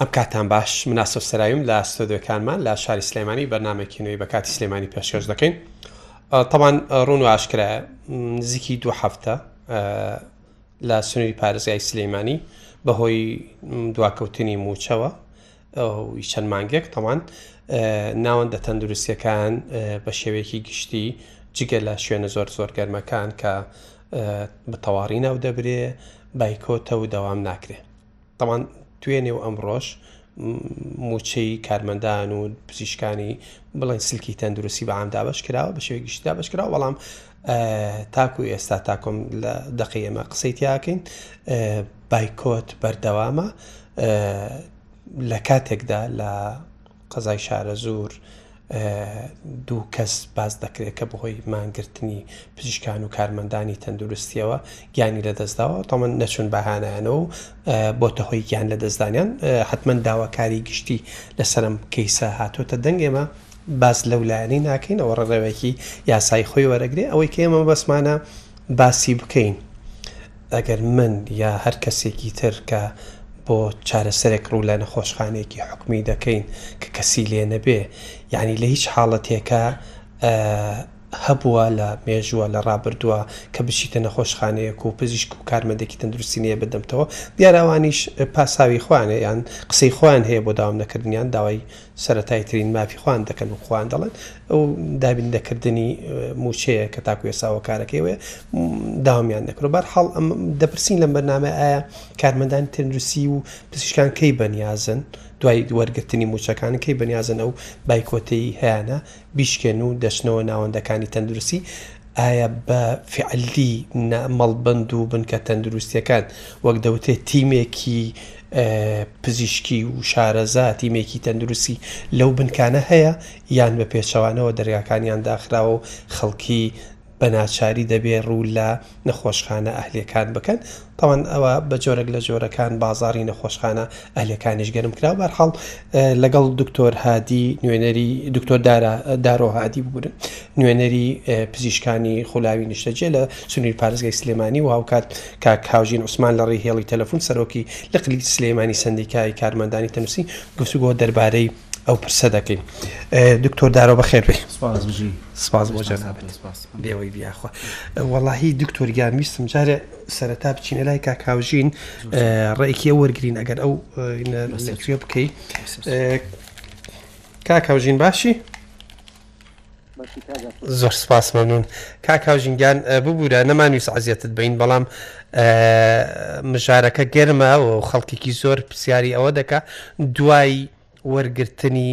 ئەم کاتان باش مناسب سەرایم لە ستۆدیۆکانمان لە شاری سلێمانی بەرنمەکینەوەی بە کاتی سلێمانی پێشکەش دەکەین تەوان ڕون و ئاشکرایە نزیکی دوو هەفتە لە سنووری پارێزگای سلەیمانی بەهۆی دواکەوتنی موچەوە ئەوەی چەند مانگێک تەمان ناوەندە تەندروستەکان بە شێوەیەکی گشتی جگە لە شوێنە زۆر زۆر گەرمەکان کە بە تەواڕی ناو دەبرێ بایکۆتە و دەوام ناکرێ تەمان توێنێ و ئەمڕۆژ موچەی کارمەندان و پزیشکانی بڵێن سلکی تەندروستی بە عام دابش کراوە بە شێوەی گشتدا بەشکرا بەڵام تاکو ئێستا تاکۆم لە دەقی ئێمە قسەی تیاکەین بایکۆت بەردەوامە لە کاتێکدا لە قەزای شارە زۆر دوو کەس باز دەکرێت کە بەهۆی مانگرتنی پزیشکان و کارمەندانی تەندروستیەوە گیانی لەدەستداوە تەمە نەچون بەهانایانەوە و بۆ تەهۆی گیان لە دەستدانیان حتمما داواکاری گشتی لەسرم کەیسە هاتۆتە دەنگێمە باس لەو لایەنەی ناکەین ئەوە ڕێڕەوێکی یاسایی خۆی وەرەگرێ ئەوەی کە ئێمە مەبەستمانە باسی بکەین ئەگەر من یا هەر کەسێکی تر کە بۆ چارەسەرێک ڕوو لە نەخۆشخانەیەکی حکومی دەکەین کە کەسی لێ نەبێ یعنی لە هیچ حاڵەتێکە هەبووە لە مێژووە لە ڕابردووە کە بچیتە نەخۆشخانەیەک و پزیشک و کارمەندێکی تەندروستی نیە بدەمتەوە دیاراوانیش پاساوی خوانێ یان قسەی خوان هەیە بۆ داوام نەکردنیان داوای سەرەتای ترین مافی خۆیان دەکەن و خۆیان دەڵێن ئەو دابین دەکردنی موچەیە کە تاکو ێساوە کارەکەیوێ داوامیان دەکرۆ بار حاڵ ئەم دەپرسین لەم بەرنامە ئایا کارمەدان تەندروسی و پزیشکان کەی بەنیازن دوای وەرگرتنی موچەکان کەی بەنیازن ئەو بایکۆتەی هەیەە بیشکێن و دەچنەوە ناوەندەکانی تەندروستی، ئایا بە فعلی نە مەڵبەند و بنکە تەندروستیەکان وەک دەوترێت تیمێکی پزیشکی و شارەزا تیمێکی تەندروستی لەو بنکانە هەیە یان بە پێچەوانەوە دەرگاکانیان داخراوە و خەڵکی بەناچاری دەبێ ڕوو لە نەخۆشخانە ئەهلیەکان بکەن تاوان ئەوە بە جۆرەک لە جۆرەکان بازاری نەخۆشخانە ئەهلەکانیش گەرم کرا بەرحاڵ لەگەڵ دکتۆر هادی نوێنەری دکتۆر دارا دارۆهادی بگورن نوێنەری پزیشکانی خولاوی نیشتەجێ لە سنووری پارێزگای سلێمانی و هاوکات کاک کاوژین عوسمان لە ڕێهێڵی تەلەفۆن سەرۆکی لقلی سلێمانی سندیکای کارمەندانی تەنووسی گفتوگۆ دەربارەی ئەو پرسە دەکەین دکتۆر دارۆ بەخێبێ سپاس بۆ جەنابێت بێەوەی بیاخوا وەڵی دکتۆرگیان ویستم جارێ سەرەتا بچینە لای کاکاوژین ڕێکی ئەو وەرگین ئەگەر ئەو لەکوێ بکەیت کاکاوژین باشی زۆر سپاس مەمنون کاک هاوژین گیان ببوورە نەمانویست عزیەتت بین بەڵام مژارەکە گەرمە و خەڵکێکی زۆر پرسیاری ئەوە دەکا دوای وەرگرتنی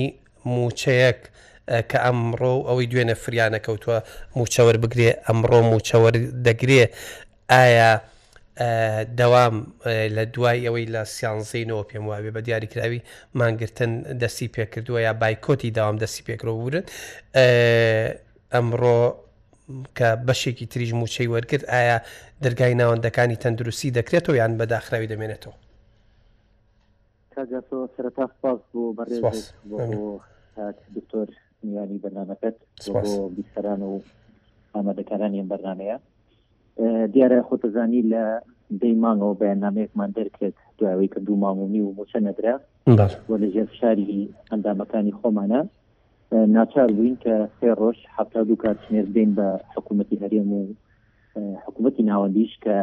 موچەیەک کە ئەمڕۆ ئەوەی دوێنە فریانە کەوتووە موچەوەر بگرێ ئەمڕۆ موچەوەر دەگرێ ئایا دەوام لە دوای ئەوەی لە سیانزەی نۆوە پێم وابێ بە دیاریکراوی مانگرتن دەستی پێکردووە یا بایکۆتی داوام دەستی پێکرۆ بورن ئەمڕۆ کە بەشێکی تریژ موچەی وەرگرت ئایا دەرگای ناوەندەکانی تەندروستی دەکرێتەوە یان بەداخراوی دەمێنێتەوە سەرپاس بۆ بەڕێ دکتۆر میوانی بەرنمەکەت بۆ بیسەران و ئامادەکارانی ئەم بەرنمەیە دیارە خۆتەزانی لە دەی مانگەوە بەیاننامەیەکمان دەرکرێت دوایەوەی کە دوو مامونی و موچە نەدرا بۆ لە ژێر فشاری ئەندامەکانی خۆمانە ناچار بووین کە سێ ڕۆژ حتا دوو کاتژمێر بین بە حکوومەتتی هەرێم و حکوومەتتی ناوەندیش کە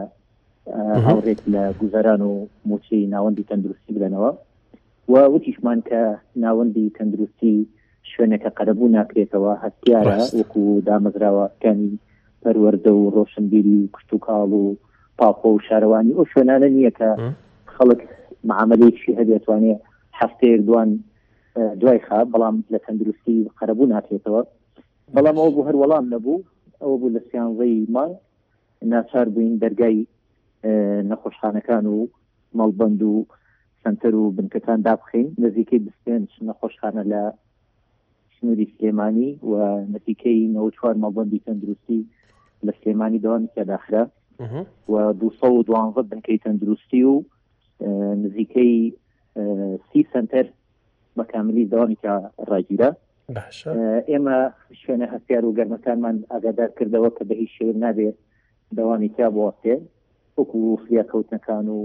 هاوڕێک لە گوزاران و موچەی ناوەندی تەندروستی بدەنەوە و وتیشمان کە ناوەندی تەندروستی شوێنەکە قەرەبوو ناکرێتەوە، هەستیارە وەکو دامەزراوە کانی پەروەردە و ڕۆشنبیری و کشتوکاڵ و پاپۆ و شارەوانی ئەو شوێنانە نییە کە خەڵک معاملەیەکی هەبێتوانێ هەفتەیەک دوان دوای خا بەڵام لە تەندروستی قەرەبوو ناکرێتەوە بەڵام ئەو بوو هەر وەڵام نەبوو ئەوە بوو لە سیانزەی مانگ ناچار بووین دەرگای نەخۆشخانەکان و مەڵبەند و سەنتەر و بنکەکان دابخەین، نزیکەی بیست و پێنج نەخۆشخانە لە سنووری سلێمانی و نزیکەی نەوەد و چوار مەڵبەندی تەندروستی لە سلێمانی دەوامی تێداخرا و دوو سەد و دوانزە بنکەی تەندروستی و نزیکەی سی سنتەر بە کاملی دەوامی تا ڕاگیرە باشە. ئێمە شوێنە هەستیار و گەرمەکانمان ئاگادار کردەوە کە بە هیچ شێوە نابێت دەوامی تیا بوەستێ وەکو فریاکەوتنەکان و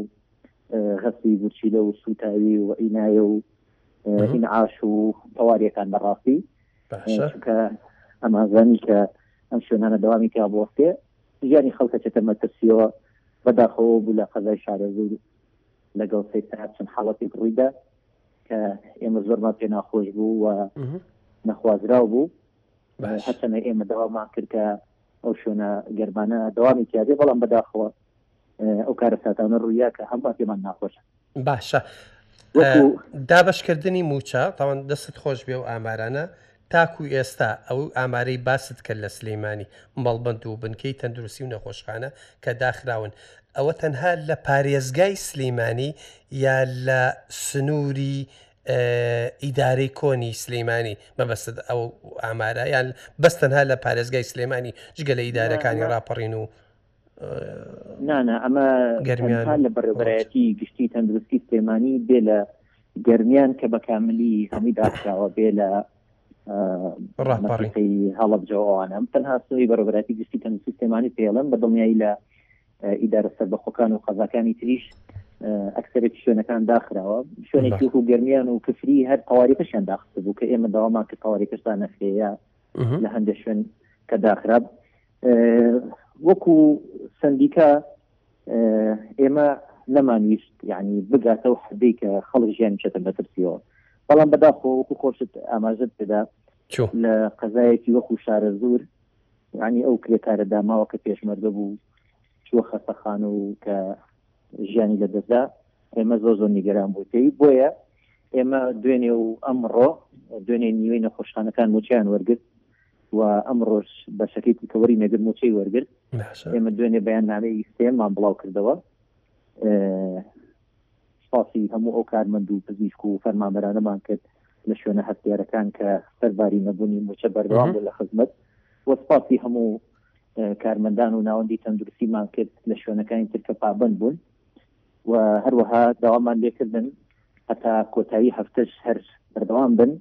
هەستی گورچیلە و سوتاوی و ئینایە و ئینعاش و تەواریەکان بەڕاستی چونکە ئەمازانی کە ئەم شوێنانە دەوامی تیا بوەستێ ژیانی خەڵکە چێتە مەترسیەوە بەداخەوە بوو لە قەزای شارەزور لەگەڵ سەیسەر چەند حاڵەتێک ڕوویدا کە ئێمە زۆرمان پێ ناخۆش بوو و نەخوازراو بوو هەچەنە ئێمە داوامان کرد کە ئەو شوێنە گەرمانە دەوامی تیاێ بەڵام بەداخەوە ئەو کارە ساتانە ڕوویا کە هەموو پێمان ناخۆشە باشە دابشکردنی موچە تاوان دەست خۆش بێ و ئامارانە تاکو ئێستا ئەو ئامارەی باست کرد لە سلەیمانی مەڵبند و بنکەی تەندروستی و نەخۆشخانە کە داخراون ئەوە تەنها لە پارێزگای سلیمانی یا لە سنووری ئیدارەی کۆنی سلەیمانی مەبەست ئەو ئامارە یان بەس تەنها لە پارێزگای سلێمانی جگە لە ئیدارەکانی راپەڕین و نانا ئەمە گەرمیان لە بەڕێبەتی گشتی تەندروستی سلێمانی بێ لە گەرمیان کە بەکاملی هەمووی داکراوە بێ لە ڕاپەڕی هەڵبجەوانم تەنها سوی بەڕێبەتی گشتی تەندروستی سلێمانی پێڵم بە دڵنیایی لە ئیدارە سەربەخۆکان و قەزاکانی تریش ئەکسەرێکی شوێنەکان داخراوە شوێنێکی و گەرمیان و کفری هەر قوارەکەشیان داخست بوو کە ئێمە داوامان کە قوارەکەشتا نەخەیە لە هەندێک شوێن کە داخراب وەکو سندیکا ئێمە نەمانویست یعنی بگاتەوە حدەی کە خەڵک ژیان چێتە بەترسیەوە بەڵام بەداخۆ وەکو خۆشت ئاماژت پێدا لە قەزایەکی وەکو شارە زور یانی ئەو کرێکارە داماوە کە پێشمەرگە بوو چووە خەستەخانە و کە ژیانی لەدەستدا ئێمە زۆر زۆر نیگەران بوو پێی بۆیە ئێمە دوێنێ و ئەمڕۆ دوێنێ نیوەی نەخۆشخانەکان موچیان وەرگرت و ئەمڕۆژ بە شەکەی تیکەوەری نەگر موچەی وەرگرت ئێمە دوێنێ بەیان نامەی سێمان بڵاو کردەوە سوپاسی هەموو ئەو کارمەند و پزیشک و فەرمانبەرانەمان کرد لە شوێنە هەستیارەکان کە سەرباری نەبوونی مووچە بەردەوام بوون لە خزمەت و سوپاسی هەموو کارمەندان و ناوەندی تەندروستیمان کرد لە شوێنەکانی تر کە پابەند بوون و هەروەها داوامان لێکردن هەتا کۆتایی هەفتەش هەر بەردەوام بن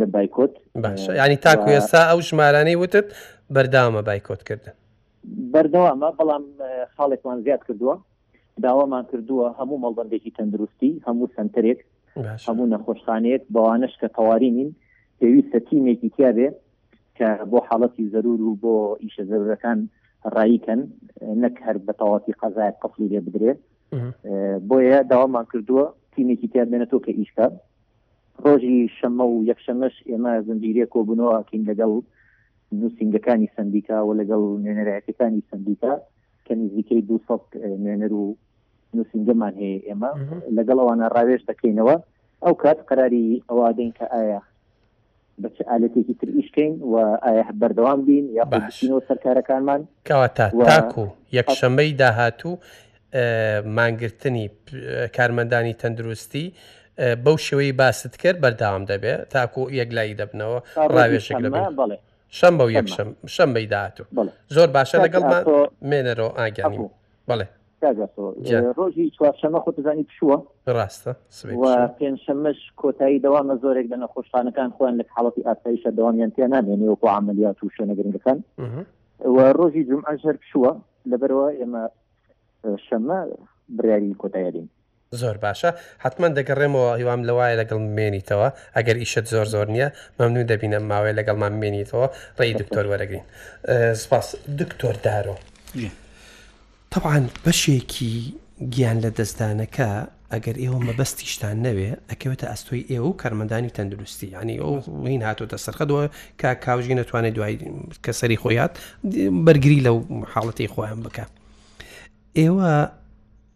لە بایکۆت باشە ینی تاکو ئێستا ئەو ژمارانەی وتت بەرداوامە بایکۆت کردن بەردەوامە بەڵام خاڵێکمان زیاد کردووە داوامان کردووە هەموو مەڵبەندێکی تەندروستی هەموو سنتەرێک هەموو نەخۆشخانەیەک بەوانش کە تەواری نین پێویستە تیمێکی تیاێ کە بۆ حاڵەتی زەرور و بۆ ئیشە زەرورەکان ڕایکەن نەک هەر بە تەواتی قەزای قفلی لێ بدرێت بۆیە داوامان کردووە تیمێکی تیا بێنێتەوە کە ئیشکە ڕۆژی شەمە و یەکشەمەش ئێمە زنجیرێک و بنەوەکەین لەگەڵ نووسنگەکانی سندیکا و لەگەڵ نوێنەرایەتەکانی سندیکا کە نزیکەی دوو سەد نوێنەر و نووسینگەمان هەیە ئێمە لەگەڵ ئەوانە ڕاوێژ دەکەینەوە ئەو کات قەراری ئەوە دەین کە ئایا بە چ ئالەتێکی تر ئیشکەین و ئایا بەردەوام بین یا باشینەوە سەرکارەکانمان کەواتە تاکو یەکشەمەی داهاتوو مانگرتنی کارمەندانی تەندروستی بەو شێوەی باست کرد بەرداوام دەبێت تاکو یەک لای دەبنەوە ڕاوێژێک لە بەڵێ شەممە و یەکشەم شەممەی داهاتوو زۆر باشە لەگەڵمان مێنەرۆ ئاگیانی بڵێ ڕۆژی چوارشەمە خۆتزانی پشووە ڕاستە پێنجشەمەش کۆتایی دەوامە زۆرێک لە نەخۆشخانەکان خۆیان لە حاڵەتی ئاساییشە دەوامیان تیا نامێنێ وەکو عملیات و شوێنە گرنگەکان و ڕۆژی جمعە ژەر پشووە لەبەرەوە ئێمە شەمە بڕیاری کۆتایدین زۆر باشە حەتمەن دەگەڕێمەوە هیوام لەوایە لەگەڵم بمێنیتەوە ئەگەر ئیشت زۆر زۆر نییە مەمنون دەبین ئەم ماوەیە لەگەڵمان بمێنیتەوە ڕێی دکتۆر وەرەگرین سپاس دکتۆر دارۆ طبعاان بەشێکی گیان لە دەستدانەکە ئەگەر ئێوە مەبەستیشتان نەوێ ئەکەوێتە ئەستۆی ئێوە و کارمەندانی تەندروستی ینی ئەو هین هاتۆتە سەرخەدەوە کا کاوژی نەتوانێت دوای کەسەری خۆیات بەرگری لەو حاڵەتی خۆیان بکە ئێوە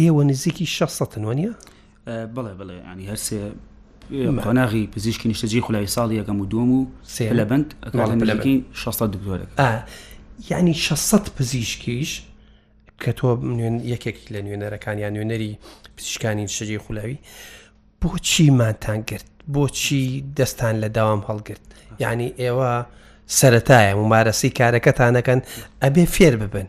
ئێوە نزیکی شە سەتن وەنیە؟ بڵێ بڵێ ینی هەرسێ قۆناغی پزیشکی نیشتەجی خولای ساڵی یەکەم و دوم و سێ لە بند لەکی 16 دکتۆرە یعنی 600 پزیشکیش کە تۆ نوێن یەکێک لە نوێنەرەکان یان نوێنەری پزیشکانی شەجێ خولاوی بۆچی ماتان کرد بۆچی دەستان لە داوام هەڵگرت یعنی ئێوە سەتایە ممارەسی کارەکەتانەکەن ئەبێ فێر ببن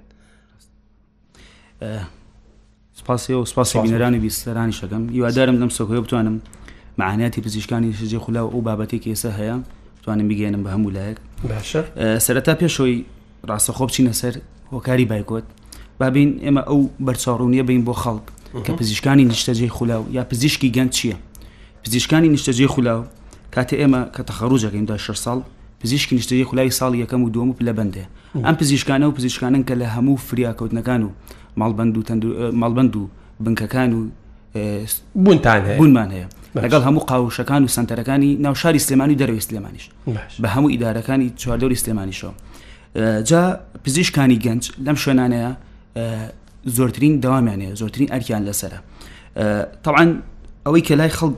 سپاسی و سپاسی بینەرانی بیستەرانی شەکەم هیوادارم لەم سەکۆی بتوانم معاناتی پزیشکانی شجێ خولا و ئەو بابەتێکی ئێستا هەیە توانم بگەێنم بە هەموو لایەک باشە سەرەتا پێشەوەی ڕاستە خۆ بچینە سەر هۆکاری بایکۆت بابین ئێمە ئەو بەرچاڕونیە بین بۆ خەڵک کە پزیشکانی نیشتەجێ خولا و یا پزیشکی گەنج چییە پزیشکانی نیشتەجێ خولا و کاتە ئێمە کە تەخەڕوجەکەین دا 6 ساڵ پزیشکی نیشتەجێ خولای ساڵی یەکەم و دووەم و پلەبەندە. ئەم پزیشکانە و پزیشکانەن کە لە هەموو فریاکەوتنەکان و مەڵبەند و بنکەکان و بوونمان هەیە، لەگەڵ هەموو قاوشەکان و سەنتەرەکانی ناو شاری سلێمانی و دەرەوەی سلێمانیش بە هەموو ئیدارەکانی چواردەوری سلێمانیشەوە. جا پزیشکانی گەنج لەم شوێنانەیە زۆرترین دەوامیانەیە زۆرترین ئەرکیان لەسرە. تەوان ئەوەی کە لای خەڵک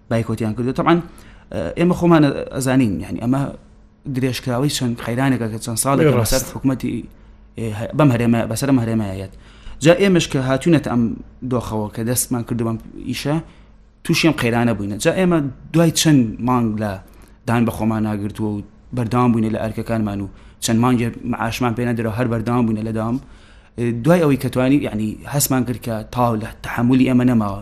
بایکۆتیان کردو تەعاان ئێمە خۆمان ئەزانین یعنی ئەمە درێژکراوی چەند قەیرانێکە کە چەند ساڵێک ڕاست حکوومەتی بەم هەرێمە بەسەرم هەرێمایەت جا ئێمەش کە هاتوونەت ئەم دۆخەوە کە دەستمان کردو بەم ئیشە تووشم قەیرانە بووینە جا ئێمە دوای چەند مانگ لە دان بە خۆمان ناگرتووە و بەردام بووینە لە ئەرکەکانمان و چەند مانگێ معاشمان پێ نەدرەوە هەر بەردام بووینە لەدام دوای ئەوەی کەتوانی یعنی هەستمان کرد کە تاو لە تحملی ئێمە نەماوە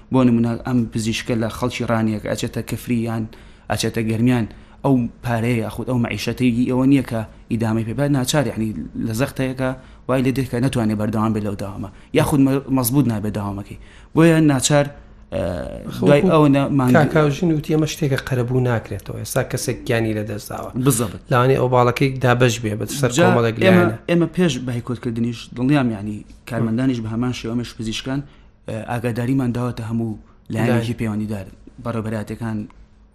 بۆ نمونە ئەم پزیشکە لە خەڵکی ڕانیەک ئەچێتە کفری یان ئەچێتە گەرمیان ئەو پارەیە خود ئەو معیشەتەیگی ئەوە نییە کە ئیدامەی پێبات ناچارانی لە زەختەیەەکە وای لە دێکە ناتوانێت بەردەوام بێ لەو داوامە یاخود مەزبوط نابێت داوامەکەی بۆیە ناچار دوای ئەو مانکاژین و تێمە شتێکە قەرەبوو ناکرێتەوە ئێستا کەسێک گیانی لە دەستداوە بزەبت لاوانی ئەو باڵەکەی دابش بێ بە سەرجامەڵێک ئێمە پێش بایکۆتکردنیش دڵنیامیانی کارمەندانیش بە هەمان شێوەمەش پزیشکان ئاگاداریمان داوەتە هەموو لایەنێکی پەیوەندیدار بەڕێبەراتەکان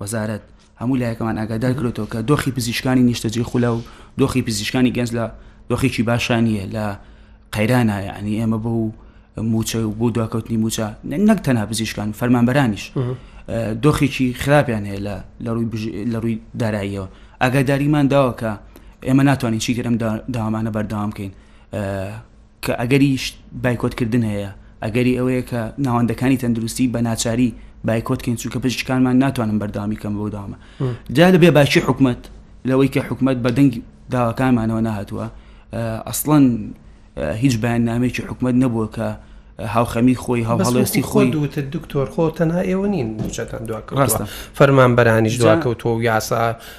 وەزارەت هەموو لایەکەمان ئاگادار کرێتەوە کە دۆخی پزیشکانی نیشتەجێ خولا و دۆخی پزیشکانی گەنج لە دۆخێکی باشانیە لە قەیرانایە ئەنی ئێمە بۆ و موچە و بۆ دواکەوتنی موچە نەک تەنها پزیشکان فەرمانبەرانیش دۆخێکی خراپیان هەیە لە لە ڕووی داراییەوە ئاگاداریمان داوە کە ئێمە ناتوانین چی گەرم داوامانە بەرداوام بکەین کە ئەگەری بایکۆتکردن هەیە، ئەگەری ئەوەیە کە ناوەندەکانی تەندروستی بە ناچاری بایکۆت کەین چونکە پزیشکانمان ناتوانن بەردەوامی کەم بۆ داوامە جا لە بێ باشی حکومت لەوەی کە حکومت بە دەنگ داواکانمانەوە نهاتووە ئەسڵەن هیچ بەیان نامێکی حکومت نەبووە کە هاوخەمی خۆی هاوڵستی خۆی دوتە دکتۆر خۆ تەنها ئێوە نین موچەتان دواکە فەرمانبەرانیش دواکەوتۆ و یاسا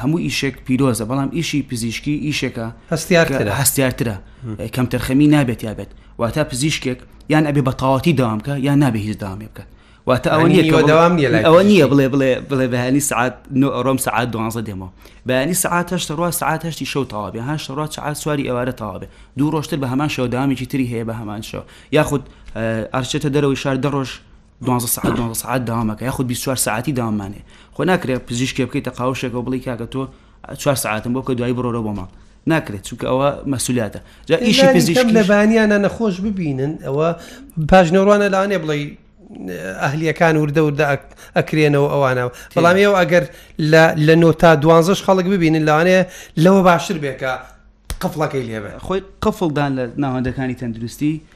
هەموو ئیشێک پیرۆزە بەڵام ئیشی پزیشکی ئیشێکە هەستیارترە هەستیارترە کەمتەرخەمی نابێت یابێت واتە پزیشکێک یان ئەبێ بەتاواتی داوامکە یان نابێ هیچ داامێ بکات واتە ئەوە نیە داوام نیە ئەوە نیە بڵێ بڵێ بڵێ بەهانی سعات ئەڕۆم سعات دوانزە دێمەوە بەینی سعات هەشتە ڕوا سعات هەشتی شەو تاوابێ هەشتە ڕات سعات سواری ئێوارە تاوابێ دوو ڕۆشتر بە هەمان شەو دامێکی تری هەیە بە هەمان شەو یاخود ئارچێتە دەرەوەی شار دەڕۆژ دوازدە سەعات دوازدە سەعات داوام ئەکا یاخود بیست و چوار سەعاتی داوام مانێ خۆ ناکرێ پزیشکێ بکەیتە قاوشێکەوە بڵێی کاکە تۆ چوار سەعاتم بۆ کە دوایی بڕۆرەوە بۆ ماڵ ناکرێت چونکە ئەوە مەسولیاتە جا ئیشی هێنانی کەم پزیشکی لەبانیانە نەخۆش ببینن ئەوە پاژنەوڕوانە لەوانێ بڵێ ئەهلیەکان وردە وردە ئەک- ئەکرێنەوە ئەوانە بەڵام ئێوە ئەگەر لە لە نۆ تا دوانزەش خەڵک ببینن لەوانەیە لەوە باشتر بێکە قفڵەکەی لێبێ خۆی قفڵدان لە ناوەندەکانی تەندروستی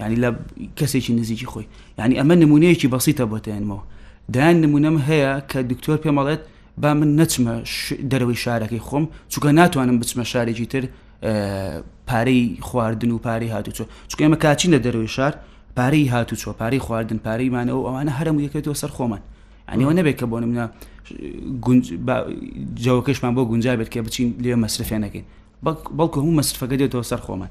یانی لە کەسێکی نزیکی خۆی یانی ئەمە نمونەیەکی بەسیتە بۆ تێنمەوە دایان نمونەم هەیە کە دکتۆر پێمەڵێت با من نەچمە دەرەوەی شارەکەی خۆم چونکە ناتوانم بچمە شارێکی تر پارەی خواردن و پارەی هاتوچۆ چونکە ئێمە کاچینە دەرەوەی شار پارەی هاتوچۆ پارەی خواردن پارەیمانەوە ئەوانە هەرم یەکێتەوە سەر خۆمان ئەنیەوە نەبێت کە بۆ منە جەوەکەشمان بۆ گونجا بێت کە بچین لێ مەسرفێنەکەین بەڵکو هەموو مەسرفەکە دێتەوە سەر خۆمان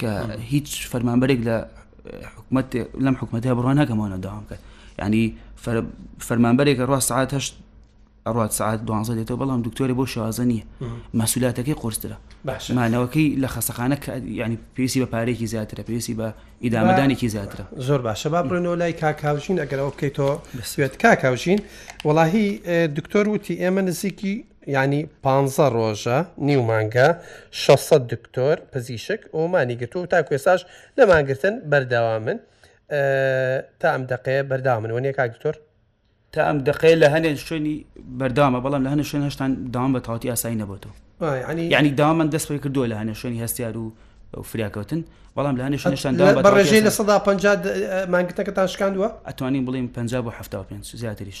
کە هیچ فەرمانبەرێک لە حکومت لەم حکومەتە بڕۆ نەکەمانە داوام کرد ینی فەرمانبەرێکە ڕاست ساعت هەشت ئەڕات ساعت دوانزە دێتەوە بەڵام دکتۆری بۆ شازە نییە مەسولاتەکەی قرسرە مانەوەکەی لە خەسەخانە ینی پێویستی بە پارێکی زیاترە پێویستی بە ئیدامەدانێکی زیاترە زۆر باشە با بڕێنەوە لای کاکاوژین ئەگەرەوە بکەیتەوە بەسوێت کاکاوژین وەڵاهی دکتۆر وتی ئێمە نزیکی یانی پانزە ڕۆژە نیو مانگە شەش سەد دکتۆر پزیشک ئۆمانی گرتوو تاکو ئێساش لەمانگرتن بەرداوامن تا ئەم دەقەیە بەردامن وەنیە کاک دکتۆر تا ئەم دقەیە لە هەنێ شوێنی بەردامە بەڵام لە هەنە شوێن هەشتان داوام بە تاوتی ئاسایی نەبێتەوە ینی دامان دەست پێ کردووە لە هەنێ شوێنی هەستیار و فریاکەوتن بەڵام لە هەنێ شوێنشتان بەڕێژەی لە سەدا پ مانگتەکەتان شکاندووە ئەتوانین بڵیم پ بۆ ه5 زیاتریش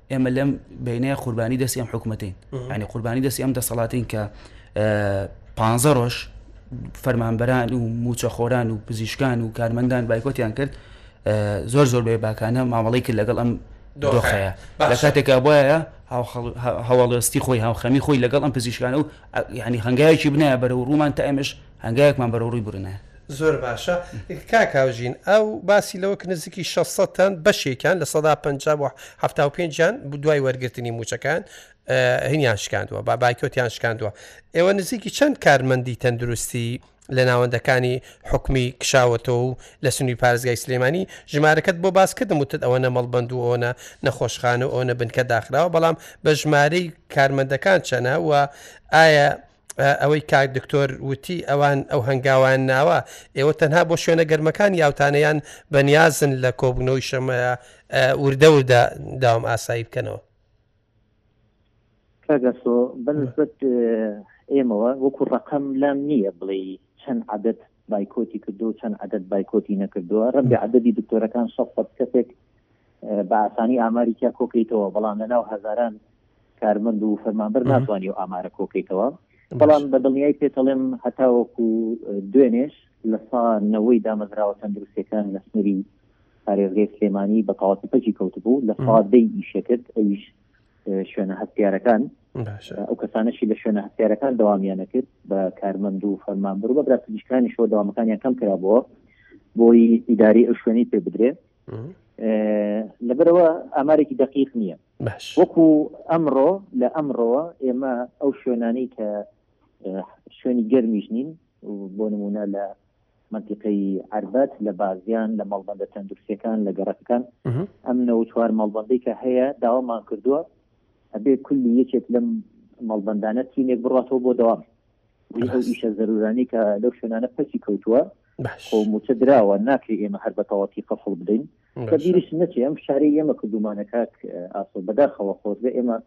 ئێمە لەم بینەیە قوربانی دەستی ئەم حکوومەتین ینی قوربانی دەستی ئەم دەسەڵاتین کە پ ڕۆژ فەرمانبەران و موچەخۆران و پزیشکان و کارمەندان بایکۆتیان کرد زۆر زۆر بێ باکانە مامەڵی کرد لەگەڵ ئەم دۆخەیە لە کاتێکا بۆیە هەواڵستی خۆی هاوخەمی خۆی لەگەڵ ئەم پزیشکانە و ینی هەنگایەکی بنایە بەرە و ڕوومان تا ئێمەش هەنگاوێکمان بەرەوڕووی برنە. زۆر باشە کاک هاوژین ئەو باسی لەوە کە نزیکی شەست سەد تەن بەشێکیان لە سەدا پەنجا بۆ حەفتا و پێنجیان بو دوای وەرگرتنی مووچەکان هینیان شکاندووە با بایکۆتیان شکاندووە ئێوە نزیکی چەند کارمەندی تەندروستی لە ناوەندەکانی حکومی کشاوەتەوە و لە سنووی پارێزگای سلێمانی ژمارەکەت بۆ باس کردم وتت ئەوە نەمەڵ بندووەوەە نەخۆشخانە و ئەوە نە بنکە داخراوە بەڵام بە ژمارەی کارمەندەکان چەنە و ئایا ئەوەی کاک دکتۆر وتی ئەوان ئەو هەنگاوان ناوە ئێوە تەنها بۆ شوێنە گەرمەکان یاوتانیان بەنیازن لە کۆبوونەوەی شەمەیە وردەوردا داوام ئاسایی بکەنەوە کاگەسۆ بەنسبت ئێمەوە وەکو ڕقم لام نییە بڵێ چەند عادەت بایکۆتی کردووە و چەند عەدەد بایکۆتی نەکردووە، ڕەنگە عەدەدی دکتۆرەکان شەست سەد کەسێک بە ئاسانی ئاماری تیا کۆکەیتەوە، بەڵام لەناو هەزاران کارمەند و فەرمانبەر ناتوانانی و ئامارە کۆکەیتەوە. بەڵام بە دڵنیایی پێتەڵێم هەتاوەکو دوێنێش لە سا نەوەی دامەزراوە تەندروستەکان لە سنووری پارێزگەی سلێمانی بە تاوە تپەکی کەوتبوو لە سا دەی ئیشەکرد ئەویش شوێنە هەستیارەکان ئەو کەسانەشی لە شوێنە هەستیارەکان دەوامیانە کرد بە کارمەند و فەرمان بڕ بە براتجیکانی شۆ داوامەکانیان کەم کرا بۆ بۆی ئیداری ئەو شوێنی پێ بدرێ لەبەرەوە ئامارێکی دقیق نییە وەکو ئەمڕۆ لە ئەمڕۆوە ئێمە ئەو شوێنانی کە شوێنی گەرمیش نین بۆ نمونە لە مەنتیقەی عەربەت، لە بازیان، لە مەڵبەندە تەندروستیەکان، لە گەڕەکەکان، ئەم نەوەد و چوار مەڵبەندەی کە هەیە داوامان کردووە ئەبێ کولی یەکێک لەم مەڵبەندانە تیمێک بڕاتەوە بۆ دەوام ئەو ئیشە زەرورانی کە لەو شوێنانە پەکی کەوتووە خۆ موچە دراوە ناکری ئێمە هەر بەتەواتی قەفڵ بدەین کە بیریش نەچێ ئەم شارەی ئێمە کردومانە کاک ئاسۆ بەداخەوە خۆزگە ئێمە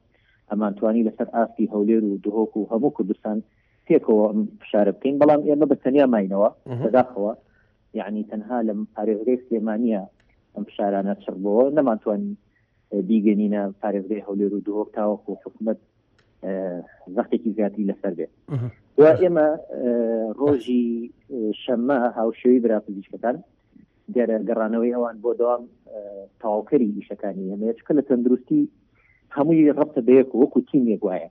ئەمانتوانی لەسەر ئاستی هەولێر و دهۆک و هەموو کوردستان پێکەوە ئەم فشارە بکەین بەڵام ئێمە بە تەنیا ماینەوە بەداخەوە یعنی تەنها لەم پارێزگەی سلێمانە ئەم فشارانە چڕ بۆ نەمانتوانی بیگەنینە پارێزگەی هەولێر و دۆک تاوەکو حکومت زەختێکی زیاتری لەسەر بێت و ئێمە ڕۆژی شەممە هاوشێوی برا پزیشکەکان گەرە گەڕانەوەی ئەوان بۆ دەوام تاواوکەری ئیشەکانی هەمەیە چکە لە تەندروستی هەمووی ڕەبتە بەیەک وەکو تیمێک وایە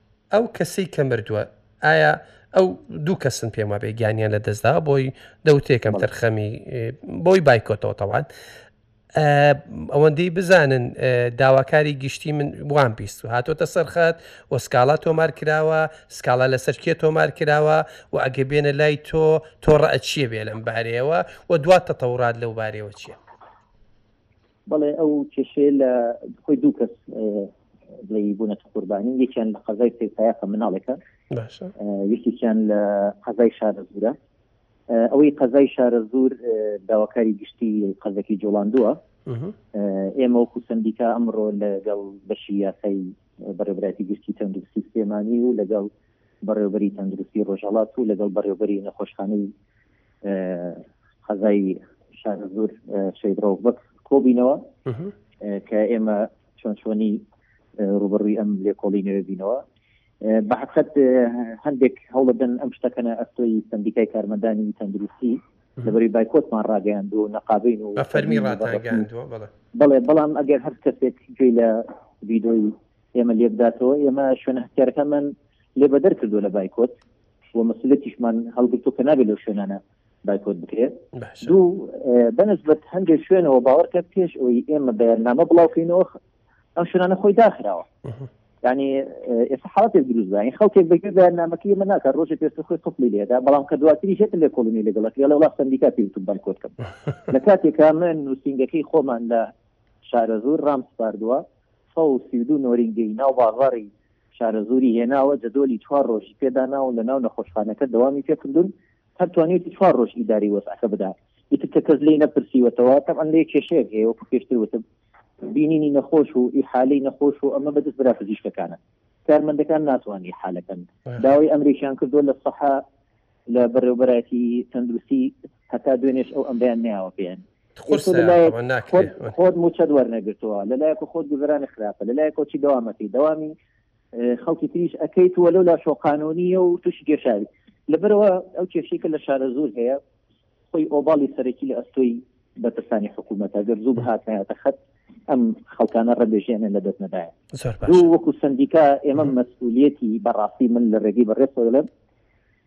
ئەو کەسەی کە مردووە ئایا ئەو دوو کەسن پێم وابێ گیانیان لە دەستدا بۆی دەوتێکم تەرخەمی بۆی بایکۆتەوە تەوان ئەوەندەی بزانن داواکاری گشتی من بوان بیست و هاتۆتە سەرخەت و سکاڵا تۆمار کراوە سکاڵا لەسەر کێ تۆمار کراوە و ئەگە بێنە لای تۆ تۆڕە ئەچیە بێ لەم بارەیەوە و دوات تەتەورات لەو بارەوە چیە بەڵێ ئەو کێشەیە لە خۆی دوو کەس بڵێی بوونەتە قوربانی یەکیان لە قەزای سەیسایەکە مناڵێکە یەکێکیان لە قەزای شارەزورە ئەوەی قەزای شارەزور داواکاری گشتی قەزەکی جوڵاندووە ئێمە وەکو سندیکا ئەمڕۆ لەگەڵ بەشی یاسای بەڕێبراتی گشتی تەندروستی سلێمانی و لەگەڵ بەڕێوبەری تەندروستی ڕۆژهڵات و لەگەڵ بەڕێوبەری نەخۆشخانەی قەزای شارەزوور شەید ڕەوبەت کۆبینەوە کە ئێمە چۆن چۆنی ڕوبڕی ئەم لێکۆڵی نوێ بینەوە بەحقەت هەندێک هەوڵدن ئەم شتەکەە ئەستۆی سندیکای کارمەندانی تەندروستی لەبەری بایکۆتمان ڕاگەیاند و نەقابین و فەرمی ڕاگەاندوە بڵێ بەڵام ئەگەر هەر کەسێک گوێ لە ویدۆی ئێمە لێبداتەوە ئێمە شوێنە هەستارەکەمان لێ بەدەر کردو لە بایکۆت و مەسولەتیشمان هەڵگرتووە کە نابێت لەو شوێنانە بایکۆت بکرێت دوو بەنسبەت هەندێک شوێنەوە باوەڕکە پێش ئەوی ئێمە بەیاننامە بڵاوکەینەوە ئەم شوێنانە خۆی داخراوە ینی ئێستا حڵاتێک دروستبین خەڵکێک بەگوێ بەیاننامەکەی من ناکە ڕۆژێک پێست خۆی قپلی لێدا بەڵام کە دواتری ژێت لێ کۆڵنی لەگەڵک لە وڵات سندیکا پێوتم بەلکۆت کەم لە کاتێکا من نووسنگەکەی خۆمان لە شارەزور ڕام سپاردووە سەدو نۆرینگەی ناو باغڕی شارەزووری هێناوە، جەدۆلی چوار رۆژی پێ داناون لە ناو نەخۆشخانەکە دەوامی پێ کردوون، هەر توانیویەتی چوار رۆژ ئیدارەی وەزعەکە بدا، ئیتر کە کەس لێی نەپرسیوەتەوە، تەبعەن لێ کێشەیەک هەیە، وەکو پێشتر وتم بینینی نەخۆش و ئیحالەی نەخۆش و ئەمە بەدەست برا پزیشکەکانە، کارمەندەکان ناتوان ئیحالەکەن، داوای ئەمرێکیان کردووە لە سەحە، لە بەڕێوبەرایەتی تەندروستی هەتا دوێنێش ئەو ئەمریان ناوە پێیان خۆت موچەت وەرنەگرتووە لەلایەک خۆت گوزرانی خراپە لەلای کۆچی دەوامەتی دەوامی خەڵکی تریش ئەەکەیت وە لەو لا شۆقانونیە و توش گێشاوی لەبەرەوە ئەو کێشێکە لە شارە زۆر هەیە خۆی ئۆباڵی سەرەکی لە ئەستۆی بەتەسانی حکوومەتە گەر زوو بهاتنایەتە خەت ئەم خەڵکانە ڕەبێژێنە لە دەست نەدایە وەکو سندیکا ئێمە مەسئولەتی بەڕاستی من لە ڕێگەی بەڕێ سۆلم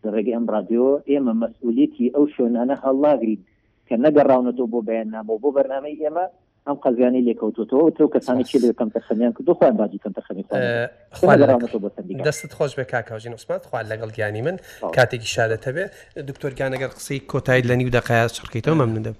لە ڕێگەی ئەم ڕادیۆوە ئێمە مەسئولیەتی ئەو شوێنانە هەڵناگرین کە نەگەڕاونەتەوە بۆ بەیاننامە و بۆ بەرنامەی ئێمە ئەم قەزیانەی لێکەوتوەتەوە و تەو کەسانی چی لێ کەم تەرخەمیان کردو خۆیان باجی کەم تەرخەمی خۆیان دەستت خۆش بێ کاکاوژین عوسمان خوار لەگەڵ گیانی من کاتێکی شادەتە بێ دکتۆر گیانەگەر قسەی کۆتایی لە نیو دەقای چڕکەیتەوە مەمنون دەبم